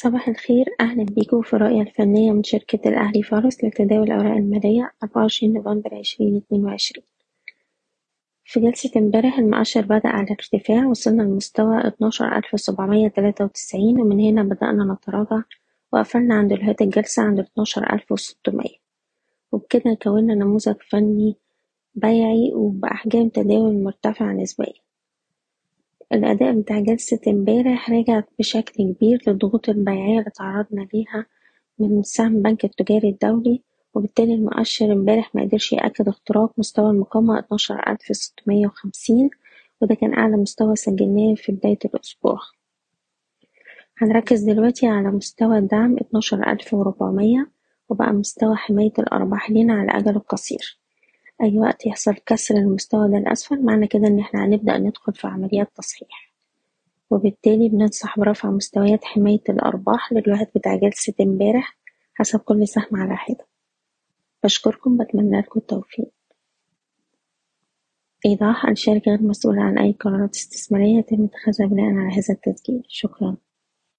صباح الخير. أهلا بيكم في الرؤية الفنية من شركة الأهلي فارس لتداول الأوراق المالية أربعة وعشرين نوفمبر عشرين اتنين وعشرين. في جلسة امبارح المؤشر بدأ على ارتفاع وصلنا لمستوى اتناشر ألف سبعمية تلاتة وتسعين ومن هنا بدأنا نتراجع وقفلنا عند نهاية الجلسة عند اتناشر ألف وستمية. وبكده كونا نموذج فني بيعي وبأحجام تداول مرتفعة نسبيا. الأداء بتاع جلسة امبارح رجع بشكل كبير للضغوط البيعية اللي تعرضنا ليها من سهم البنك التجاري الدولي وبالتالي المؤشر امبارح مقدرش يأكد اختراق مستوى المقاومة اتناشر ألف ستمية وخمسين وده كان أعلى مستوى سجلناه في بداية الأسبوع. هنركز دلوقتي على مستوى الدعم اتناشر ألف وربعمية وبقى مستوى حماية الأرباح لينا على الأجل القصير. أي وقت يحصل كسر المستوى ده لأسفل معنى كده إن إحنا هنبدأ ندخل في عمليات تصحيح. وبالتالي بننصح برفع مستويات حماية الأرباح للوهات بتاع جلسة امبارح حسب كل سهم على حدة. بشكركم بتمنى لكم التوفيق. إيضاح الشركة غير مسؤولة عن أي قرارات استثمارية يتم اتخاذها بناء على هذا التسجيل. شكرا.